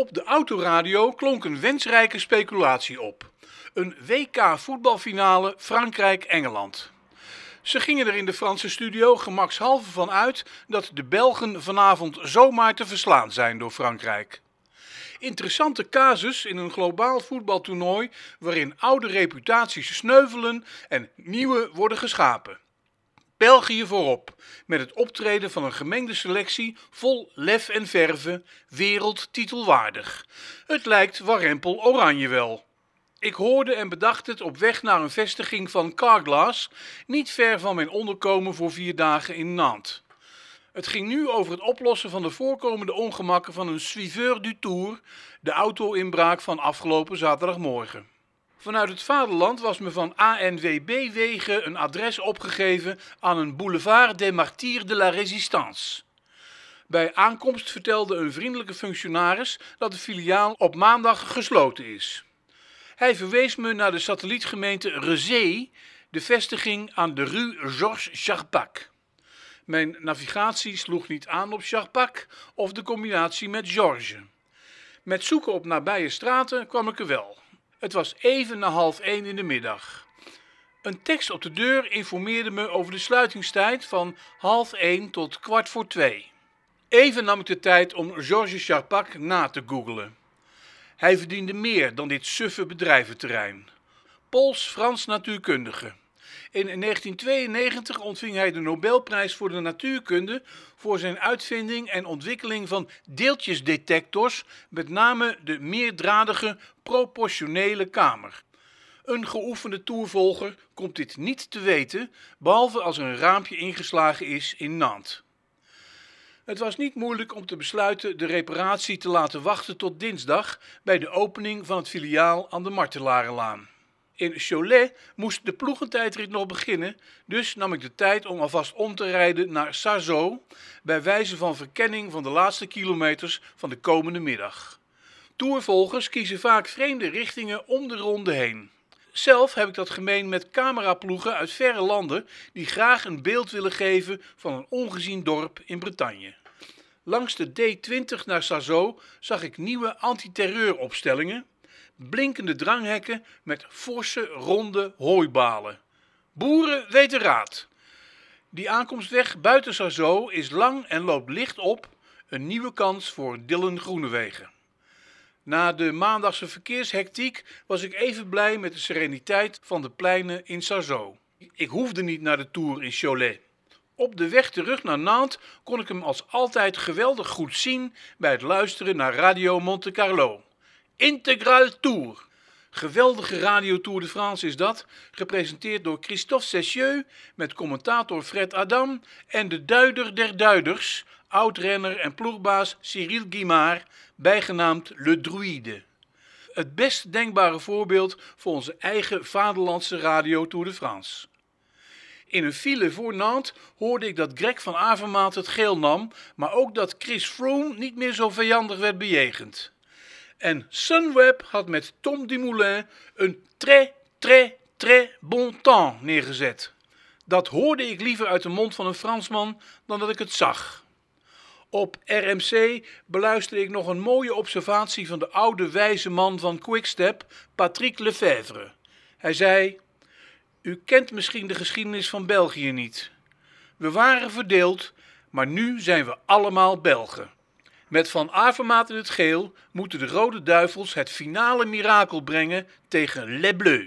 Op de autoradio klonk een wensrijke speculatie op. Een WK voetbalfinale Frankrijk-Engeland. Ze gingen er in de Franse studio gemakshalve van uit dat de Belgen vanavond zomaar te verslaan zijn door Frankrijk. Interessante casus in een globaal voetbaltoernooi waarin oude reputaties sneuvelen en nieuwe worden geschapen. België voorop, met het optreden van een gemengde selectie vol lef en verve, wereldtitelwaardig. Het lijkt warempel oranje wel. Ik hoorde en bedacht het op weg naar een vestiging van Carglass, niet ver van mijn onderkomen voor vier dagen in Nantes. Het ging nu over het oplossen van de voorkomende ongemakken van een suiveur du Tour, de auto-inbraak van afgelopen zaterdagmorgen. Vanuit het vaderland was me van ANWB-wegen een adres opgegeven aan een boulevard des Martyrs de la Résistance. Bij aankomst vertelde een vriendelijke functionaris dat de filiaal op maandag gesloten is. Hij verwees me naar de satellietgemeente Rezé, de vestiging aan de rue Georges Charpak. Mijn navigatie sloeg niet aan op Charpak of de combinatie met Georges. Met zoeken op nabije straten kwam ik er wel. Het was even na half één in de middag. Een tekst op de deur informeerde me over de sluitingstijd van half één tot kwart voor twee. Even nam ik de tijd om Georges Charpak na te googelen. Hij verdiende meer dan dit suffe bedrijventerrein. Pools-Frans natuurkundige. In 1992 ontving hij de Nobelprijs voor de natuurkunde voor zijn uitvinding en ontwikkeling van deeltjesdetectors, met name de meerdradige proportionele kamer. Een geoefende toervolger komt dit niet te weten, behalve als er een raampje ingeslagen is in Nantes. Het was niet moeilijk om te besluiten de reparatie te laten wachten tot dinsdag bij de opening van het filiaal aan de Martelarenlaan. In Cholet moest de ploegentijdrit nog beginnen, dus nam ik de tijd om alvast om te rijden naar Sarzeau, bij wijze van verkenning van de laatste kilometers van de komende middag. Toervolgers kiezen vaak vreemde richtingen om de ronde heen. Zelf heb ik dat gemeen met cameraploegen uit verre landen die graag een beeld willen geven van een ongezien dorp in Bretagne. Langs de D20 naar Sarzeau zag ik nieuwe antiterreuropstellingen, blinkende dranghekken met forse ronde hooibalen. Boeren weten raad. Die aankomstweg buiten Sarzeau is lang en loopt licht op, een nieuwe kans voor Dylan Groenewegen. Na de maandagse verkeershectiek was ik even blij met de sereniteit van de pleinen in Sarzeau. Ik hoefde niet naar de Tour in Cholet. Op de weg terug naar Nantes kon ik hem als altijd geweldig goed zien bij het luisteren naar Radio Monte Carlo. Integral Tour. Geweldige Radio Tour de France is dat, gepresenteerd door Christophe Cessieux met commentator Fred Adam en de duider der duiders, oud-renner en ploegbaas Cyril Guimard, bijgenaamd Le Druide. Het best denkbare voorbeeld voor onze eigen vaderlandse Radio Tour de France. In een file voor Nantes hoorde ik dat Greg van Avermaat het geel nam, maar ook dat Chris Froome niet meer zo vijandig werd bejegend. En Sunweb had met Tom Dumoulin een très, très, très bon temps neergezet. Dat hoorde ik liever uit de mond van een Fransman dan dat ik het zag. Op RMC beluisterde ik nog een mooie observatie van de oude wijze man van Quickstep, Patrick Lefevre. Hij zei: U kent misschien de geschiedenis van België niet. We waren verdeeld, maar nu zijn we allemaal Belgen. Met Van Avermaat in het geel moeten de Rode Duivels het finale mirakel brengen tegen Les Bleus.